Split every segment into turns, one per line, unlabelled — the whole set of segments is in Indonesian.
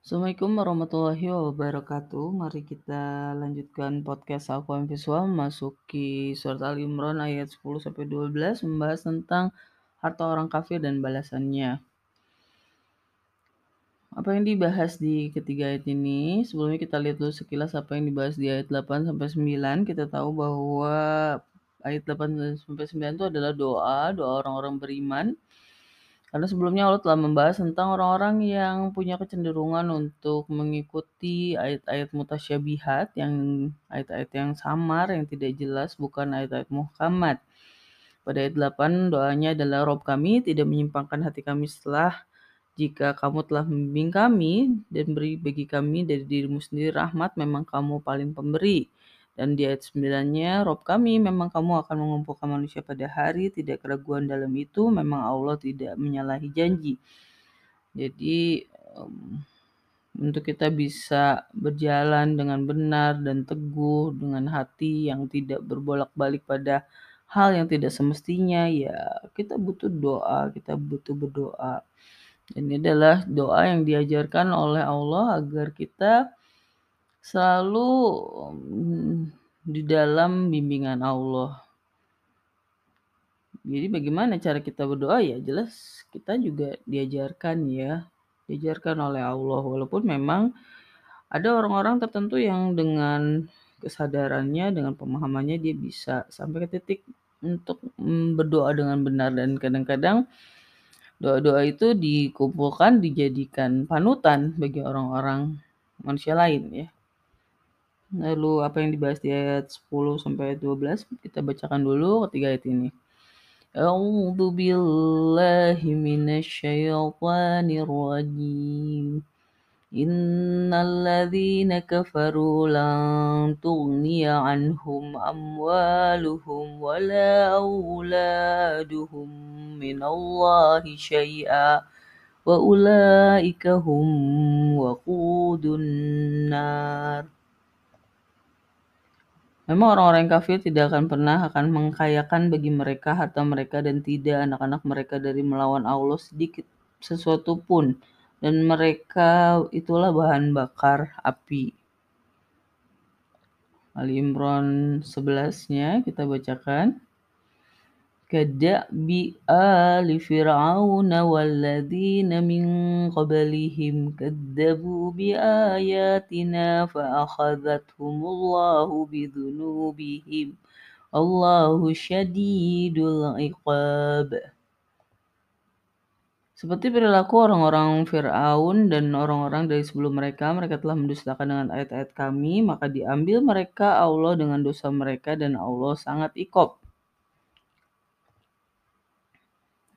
Assalamualaikum warahmatullahi wabarakatuh. Mari kita lanjutkan podcast Al-Quran Visual masuki surat Al Imran ayat 10 sampai 12 membahas tentang harta orang kafir dan balasannya. Apa yang dibahas di ketiga ayat ini? Sebelumnya kita lihat dulu sekilas apa yang dibahas di ayat 8 sampai 9. Kita tahu bahwa ayat 8 sampai 9 itu adalah doa, doa orang-orang beriman karena sebelumnya Allah telah membahas tentang orang-orang yang punya kecenderungan untuk mengikuti ayat-ayat mutasyabihat, yang ayat-ayat yang samar, yang tidak jelas, bukan ayat-ayat Muhammad. Pada ayat 8 doanya adalah Rob kami tidak menyimpangkan hati kami setelah jika kamu telah membimbing kami dan beri bagi kami dari dirimu sendiri rahmat, memang kamu paling pemberi. Dan di ayat 9-nya, Rob kami, memang kamu akan mengumpulkan manusia pada hari, tidak keraguan dalam itu, memang Allah tidak menyalahi janji. Jadi, um, untuk kita bisa berjalan dengan benar dan teguh, dengan hati yang tidak berbolak-balik pada hal yang tidak semestinya, ya kita butuh doa, kita butuh berdoa. Ini adalah doa yang diajarkan oleh Allah agar kita selalu di dalam bimbingan Allah. Jadi bagaimana cara kita berdoa ya jelas kita juga diajarkan ya, diajarkan oleh Allah walaupun memang ada orang-orang tertentu yang dengan kesadarannya, dengan pemahamannya dia bisa sampai ke titik untuk mm, berdoa dengan benar dan kadang-kadang doa-doa itu dikumpulkan dijadikan panutan bagi orang-orang manusia lain ya. Lalu apa yang dibahas di ayat 10 sampai 12 kita bacakan dulu ketiga ayat ini. A'udzu billahi minasyaitonir rajim. Innal ladzina kafaru lan tughniya anhum amwaluhum wala auladuhum minallahi syai'a wa ulaika hum waqudun nar. Memang orang-orang kafir tidak akan pernah akan mengkayakan bagi mereka harta mereka dan tidak anak-anak mereka dari melawan Allah sedikit sesuatu pun dan mereka itulah bahan bakar api. Ali Imran 11-nya kita bacakan. كدأب آل فرعون والذين من قبلهم كذبوا بآياتنا فأخذتهم الله بذنوبهم الله شديد العقاب Seperti perilaku orang-orang Fir'aun dan orang-orang dari sebelum mereka, mereka telah mendustakan dengan ayat-ayat kami, maka diambil mereka Allah dengan dosa mereka dan Allah sangat ikop.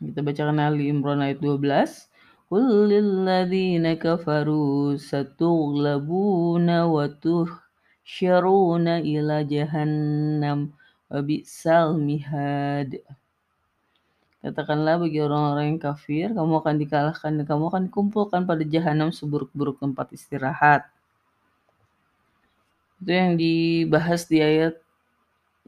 Kita bacakan Ali Imran ayat 12. Qul lilladzina kafaru satughlabuna wa tuhsyaruna ila jahannam wa mihad. Katakanlah bagi orang-orang yang kafir, kamu akan dikalahkan dan kamu akan dikumpulkan pada jahanam seburuk-buruk tempat istirahat. Itu yang dibahas di ayat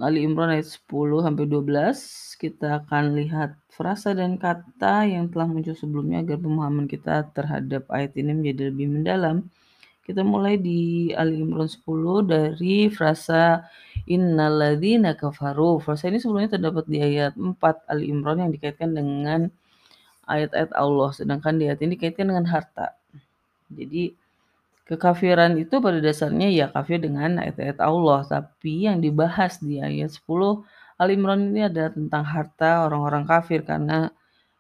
Ali Imran ayat 10 sampai 12 kita akan lihat frasa dan kata yang telah muncul sebelumnya agar pemahaman kita terhadap ayat ini menjadi lebih mendalam. Kita mulai di Ali Imran 10 dari frasa innalladzina kafaru. Frasa ini sebelumnya terdapat di ayat 4 Ali Imran yang dikaitkan dengan ayat-ayat Allah, sedangkan di ayat ini dikaitkan dengan harta. Jadi Kekafiran itu pada dasarnya ya kafir dengan ayat-ayat Allah, tapi yang dibahas di ayat 10 Al Imran ini adalah tentang harta orang-orang kafir. Karena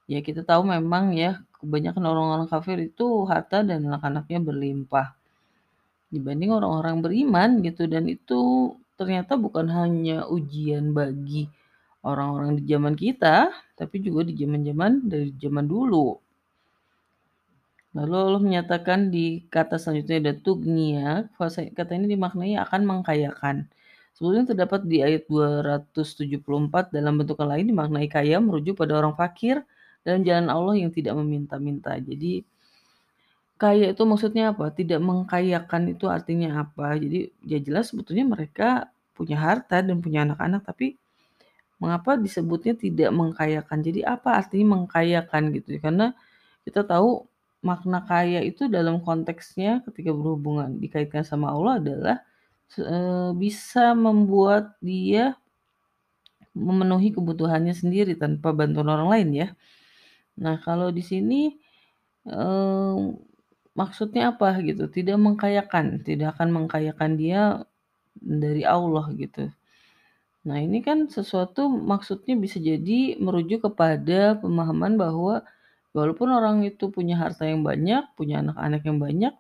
ya kita tahu memang ya kebanyakan orang-orang kafir itu harta dan anak-anaknya berlimpah. Dibanding orang-orang beriman gitu. Dan itu ternyata bukan hanya ujian bagi orang-orang di zaman kita, tapi juga di zaman-zaman dari zaman dulu. Lalu Allah menyatakan di kata selanjutnya ada tugnia, kata ini dimaknai akan mengkayakan. Sebelumnya terdapat di ayat 274 dalam bentuk lain dimaknai kaya merujuk pada orang fakir dalam jalan Allah yang tidak meminta-minta. Jadi kaya itu maksudnya apa? Tidak mengkayakan itu artinya apa? Jadi ya jelas sebetulnya mereka punya harta dan punya anak-anak tapi mengapa disebutnya tidak mengkayakan? Jadi apa artinya mengkayakan gitu? Karena kita tahu makna kaya itu dalam konteksnya ketika berhubungan dikaitkan sama Allah adalah eh, bisa membuat dia memenuhi kebutuhannya sendiri tanpa bantuan orang lain ya. Nah, kalau di sini eh, maksudnya apa gitu? Tidak mengkayakan, tidak akan mengkayakan dia dari Allah gitu. Nah, ini kan sesuatu maksudnya bisa jadi merujuk kepada pemahaman bahwa walaupun orang itu punya harta yang banyak, punya anak-anak yang banyak,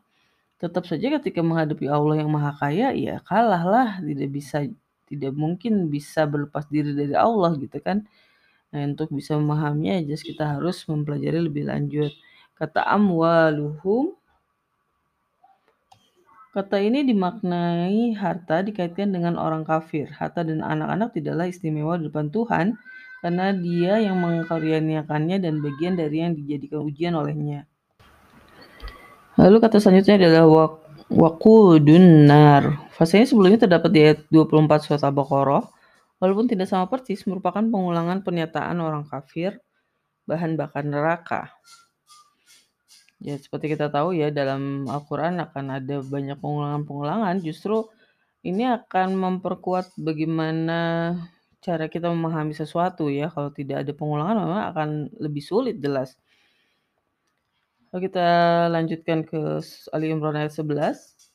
tetap saja ketika menghadapi Allah yang Maha Kaya, ya kalahlah, tidak bisa tidak mungkin bisa berlepas diri dari Allah gitu kan. Nah, untuk bisa memahaminya, just kita harus mempelajari lebih lanjut. Kata amwaluhum Kata ini dimaknai harta dikaitkan dengan orang kafir. Harta dan anak-anak tidaklah istimewa di depan Tuhan karena dia yang mengkaruniakannya dan bagian dari yang dijadikan ujian olehnya. Lalu kata selanjutnya adalah wak wakudun nar. Fasenya sebelumnya terdapat di ayat 24 surat Al-Baqarah. Walaupun tidak sama persis, merupakan pengulangan pernyataan orang kafir bahan bakar neraka. Ya, seperti kita tahu ya, dalam Al-Quran akan ada banyak pengulangan-pengulangan. Justru ini akan memperkuat bagaimana cara kita memahami sesuatu ya. Kalau tidak ada pengulangan memang akan lebih sulit jelas. Kalau kita lanjutkan ke Ali Imran ayat 11.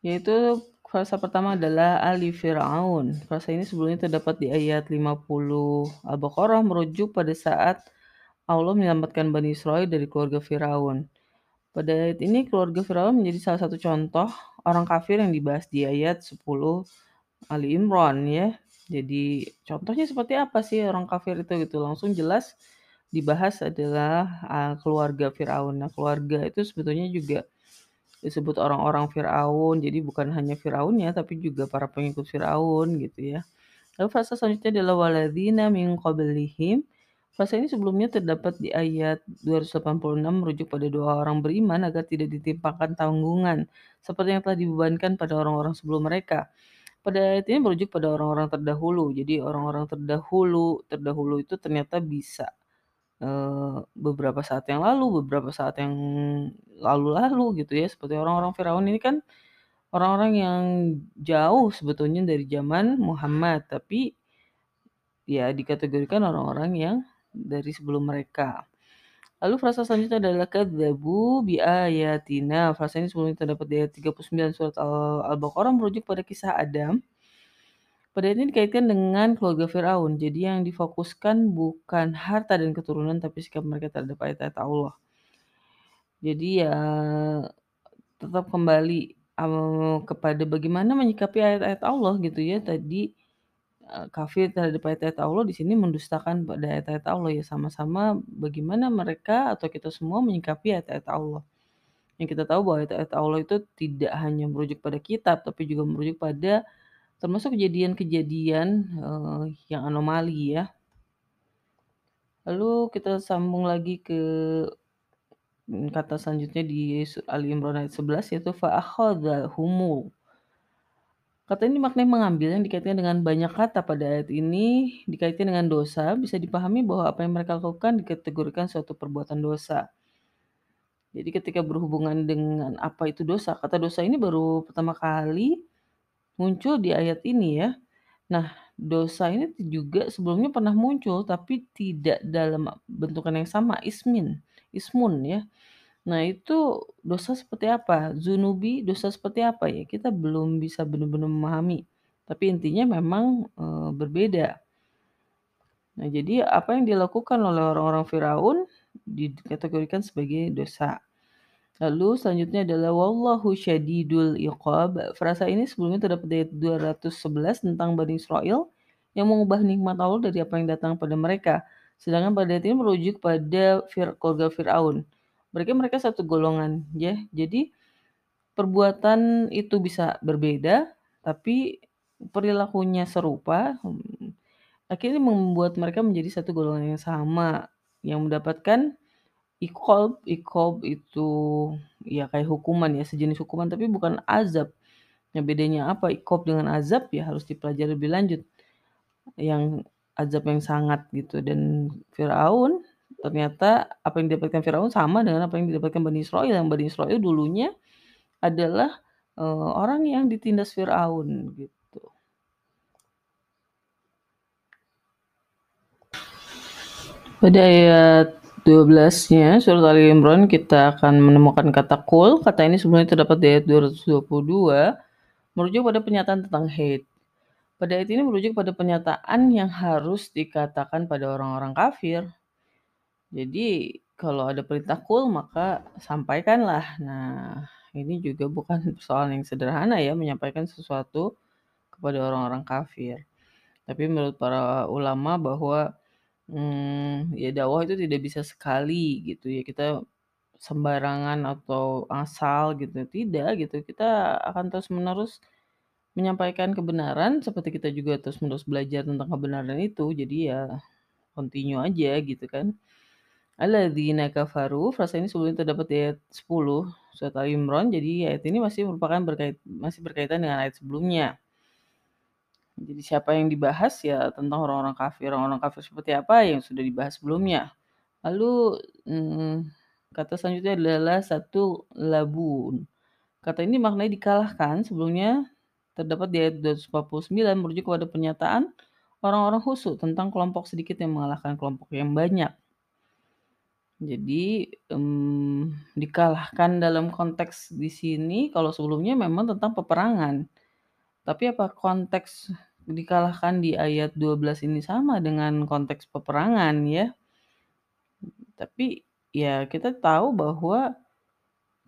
Yaitu frasa pertama adalah Ali Fir'aun. Frasa ini sebelumnya terdapat di ayat 50 Al-Baqarah merujuk pada saat Allah menyelamatkan Bani Israel dari keluarga Firaun. Pada ayat ini keluarga Firaun menjadi salah satu contoh orang kafir yang dibahas di ayat 10 Ali Imran ya. Jadi contohnya seperti apa sih orang kafir itu gitu langsung jelas dibahas adalah uh, keluarga Firaun. Nah, keluarga itu sebetulnya juga disebut orang-orang Firaun. Jadi bukan hanya Firaunnya tapi juga para pengikut Firaun gitu ya. Lalu fase selanjutnya adalah waladina min qablihim Fase ini sebelumnya terdapat di ayat 286 merujuk pada dua orang beriman agar tidak ditimpakan tanggungan seperti yang telah dibebankan pada orang-orang sebelum mereka. Pada ayat ini merujuk pada orang-orang terdahulu. Jadi orang-orang terdahulu, terdahulu itu ternyata bisa uh, beberapa saat yang lalu, beberapa saat yang lalu-lalu gitu ya. Seperti orang-orang Firaun ini kan orang-orang yang jauh sebetulnya dari zaman Muhammad, tapi ya dikategorikan orang-orang yang dari sebelum mereka. Lalu frasa selanjutnya adalah kadzabu bi ayatina. Frasa ini sebelumnya terdapat di ayat 39 surat Al-Baqarah merujuk pada kisah Adam. Pada ini dikaitkan dengan keluarga Firaun. Jadi yang difokuskan bukan harta dan keturunan tapi sikap mereka terhadap ayat-ayat Allah. Jadi ya tetap kembali um, kepada bagaimana menyikapi ayat-ayat Allah gitu ya. Tadi Eh, kafir terhadap ayat-ayat Allah di sini mendustakan pada ayat-ayat Allah ya sama-sama bagaimana mereka atau kita semua menyikapi ayat-ayat Allah. Yang kita tahu bahwa ayat-ayat Allah itu tidak hanya merujuk pada kitab tapi juga merujuk pada termasuk kejadian-kejadian uh, yang anomali ya. Lalu kita sambung lagi ke kata selanjutnya di Ali Imran ayat 11 yaitu fa'akhadhahumul Kata ini maknanya mengambil yang dikaitkan dengan banyak kata pada ayat ini dikaitkan dengan dosa bisa dipahami bahwa apa yang mereka lakukan dikategorikan suatu perbuatan dosa. Jadi ketika berhubungan dengan apa itu dosa, kata dosa ini baru pertama kali muncul di ayat ini ya. Nah, dosa ini juga sebelumnya pernah muncul tapi tidak dalam bentukan yang sama, ismin, ismun ya. Nah, itu dosa seperti apa? Zunubi dosa seperti apa ya? Kita belum bisa benar-benar memahami. Tapi intinya memang e, berbeda. Nah, jadi apa yang dilakukan oleh orang-orang Firaun dikategorikan sebagai dosa. Lalu selanjutnya adalah wallahu syadidul iqab. Frasa ini sebelumnya terdapat di 211 tentang Bani Israel yang mengubah nikmat Allah dari apa yang datang pada mereka. Sedangkan pada ayat ini merujuk pada Fir keluarga Firaun mereka mereka satu golongan ya. Jadi perbuatan itu bisa berbeda tapi perilakunya serupa hmm, akhirnya membuat mereka menjadi satu golongan yang sama yang mendapatkan ikob ikob itu ya kayak hukuman ya sejenis hukuman tapi bukan azab. Yang bedanya apa? Ikob dengan azab ya harus dipelajari lebih lanjut. Yang azab yang sangat gitu. Dan Firaun ternyata apa yang didapatkan Firaun sama dengan apa yang didapatkan Bani Israil, yang Bani Israil dulunya adalah, eee, orang yang ditindas Firaun, gitu. Pada ayat 12-nya surat Ali Imran kita akan menemukan kata qul, kata ini sebenarnya terdapat di ayat 222, merujuk pada pernyataan tentang haid. Pada ayat ini merujuk pada pernyataan yang harus dikatakan pada orang-orang kafir. Jadi kalau ada perintah qul maka sampaikanlah. Nah, ini juga bukan persoalan yang sederhana ya menyampaikan sesuatu kepada orang-orang kafir. Tapi menurut para ulama bahwa mmm, ya dakwah itu tidak bisa sekali gitu ya, kita sembarangan atau asal gitu, tidak gitu. Kita akan terus-menerus menyampaikan kebenaran seperti kita juga terus-menerus belajar tentang kebenaran itu. Jadi ya continue aja gitu kan. Alladzina kafaru, frasa ini sebelumnya terdapat di ayat 10 surat Al Imran, jadi ayat ini masih merupakan berkait masih berkaitan dengan ayat sebelumnya. Jadi siapa yang dibahas ya tentang orang-orang kafir. Orang-orang kafir seperti apa yang sudah dibahas sebelumnya. Lalu hmm, kata selanjutnya adalah satu labun. Kata ini maknanya dikalahkan sebelumnya terdapat di ayat 249 merujuk kepada pernyataan orang-orang khusus tentang kelompok sedikit yang mengalahkan kelompok yang banyak. Jadi um, dikalahkan dalam konteks di sini kalau sebelumnya memang tentang peperangan. Tapi apa konteks dikalahkan di ayat 12 ini sama dengan konteks peperangan ya? Tapi ya kita tahu bahwa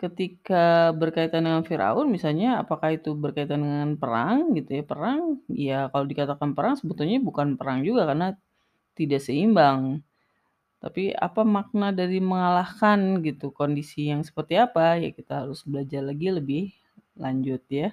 ketika berkaitan dengan Firaun misalnya apakah itu berkaitan dengan perang gitu ya? Perang ya kalau dikatakan perang sebetulnya bukan perang juga karena tidak seimbang. Tapi apa makna dari mengalahkan gitu, kondisi yang seperti apa, ya kita harus belajar lagi lebih lanjut ya.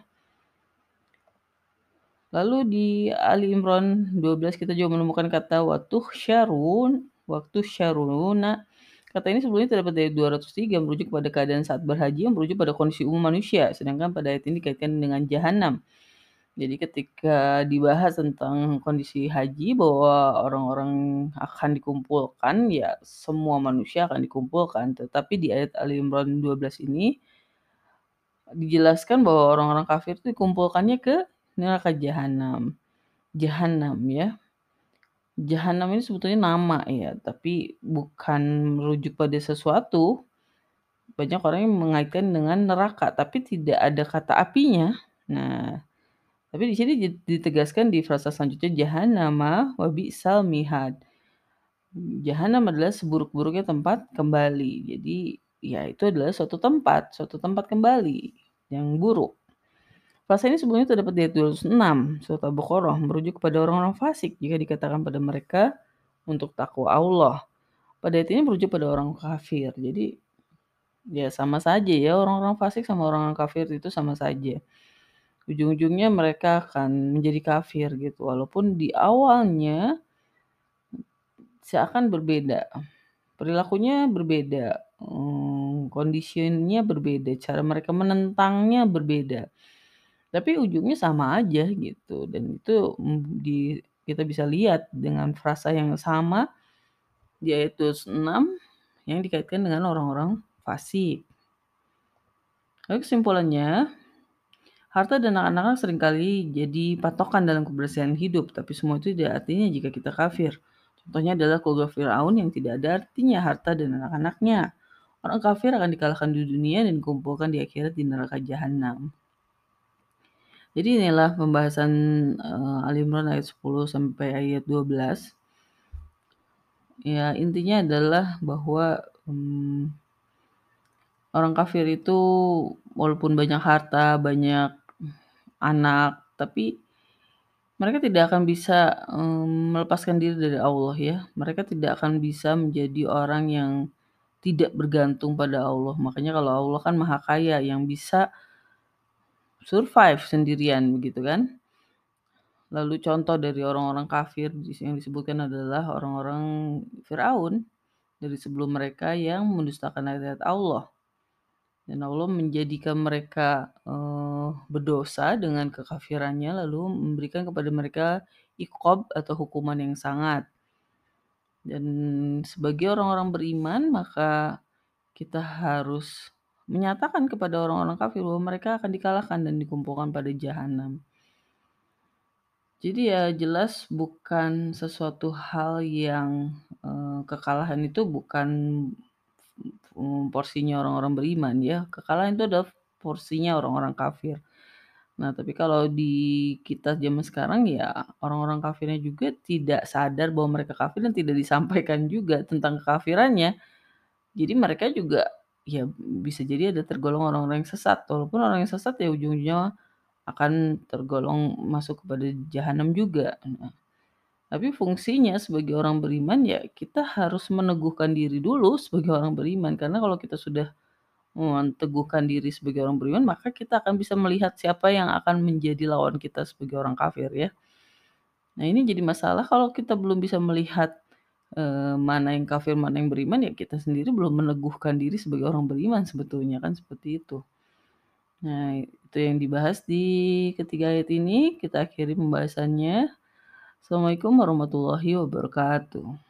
Lalu di Ali Imran 12 kita juga menemukan kata waktu syarun, waktu syaruna. Kata ini sebelumnya terdapat dari 203 merujuk pada keadaan saat berhaji yang merujuk pada kondisi umum manusia. Sedangkan pada ayat ini dikaitkan dengan jahanam. Jadi ketika dibahas tentang kondisi haji bahwa orang-orang akan dikumpulkan, ya semua manusia akan dikumpulkan. Tetapi di ayat Ali Imran 12 ini dijelaskan bahwa orang-orang kafir itu dikumpulkannya ke neraka jahanam. Jahanam ya. Jahanam ini sebetulnya nama ya, tapi bukan merujuk pada sesuatu. Banyak orang yang mengaitkan dengan neraka, tapi tidak ada kata apinya. Nah, tapi di sini ditegaskan di frasa selanjutnya jahanama wa bi'sal mihad. Jahanam adalah seburuk-buruknya tempat kembali. Jadi ya itu adalah suatu tempat, suatu tempat kembali yang buruk. Frasa ini sebelumnya terdapat di ayat 206 surat Al-Baqarah merujuk kepada orang-orang fasik jika dikatakan pada mereka untuk takwa Allah. Pada ayat ini merujuk pada orang kafir. Jadi ya sama saja ya orang-orang fasik sama orang-orang kafir itu sama saja ujung-ujungnya mereka akan menjadi kafir gitu. Walaupun di awalnya seakan berbeda perilakunya berbeda hmm, kondisinya berbeda cara mereka menentangnya berbeda. Tapi ujungnya sama aja gitu. Dan itu di kita bisa lihat dengan frasa yang sama di ayat 6 yang dikaitkan dengan orang-orang fasik. Lalu kesimpulannya, Harta dan anak-anak sering kali jadi patokan dalam kebersihan hidup, tapi semua itu tidak artinya jika kita kafir. Contohnya adalah keluarga Fir'aun yang tidak ada artinya harta dan anak-anaknya. Orang kafir akan dikalahkan di dunia dan dikumpulkan di akhirat di neraka jahanam. Jadi inilah pembahasan uh, Al Imran ayat 10 sampai ayat 12. Ya, intinya adalah bahwa um, orang kafir itu walaupun banyak harta, banyak anak, tapi mereka tidak akan bisa um, melepaskan diri dari Allah ya. Mereka tidak akan bisa menjadi orang yang tidak bergantung pada Allah. Makanya kalau Allah kan maha kaya yang bisa survive sendirian begitu kan. Lalu contoh dari orang-orang kafir yang disebutkan adalah orang-orang Firaun dari sebelum mereka yang mendustakan ayat-ayat Allah. Dan Allah menjadikan mereka uh, berdosa dengan kekafirannya lalu memberikan kepada mereka ikob atau hukuman yang sangat. Dan sebagai orang-orang beriman, maka kita harus menyatakan kepada orang-orang kafir bahwa mereka akan dikalahkan dan dikumpulkan pada jahanam. Jadi ya jelas bukan sesuatu hal yang, eee, kekalahan itu bukan, mmm, porsinya orang-orang beriman ya, kekalahan itu adalah porsinya orang-orang kafir. Nah, tapi kalau di kita zaman sekarang ya orang-orang kafirnya juga tidak sadar bahwa mereka kafir dan tidak disampaikan juga tentang kekafirannya. Jadi mereka juga ya bisa jadi ada tergolong orang-orang yang sesat, walaupun orang yang sesat ya ujung-ujungnya akan tergolong masuk kepada jahanam juga. Nah, tapi fungsinya sebagai orang beriman ya kita harus meneguhkan diri dulu sebagai orang beriman, karena kalau kita sudah meneguhkan diri sebagai orang beriman, maka kita akan bisa melihat siapa yang akan menjadi lawan kita sebagai orang kafir ya. Nah, ini jadi masalah kalau kita belum bisa melihat, eee, mana yang kafir, mana yang beriman, ya kita sendiri belum meneguhkan diri sebagai orang beriman sebetulnya kan seperti itu. Nah, itu yang dibahas di ketiga ayat ini, kita akhiri pembahasannya. Assalamualaikum warahmatullahi wabarakatuh.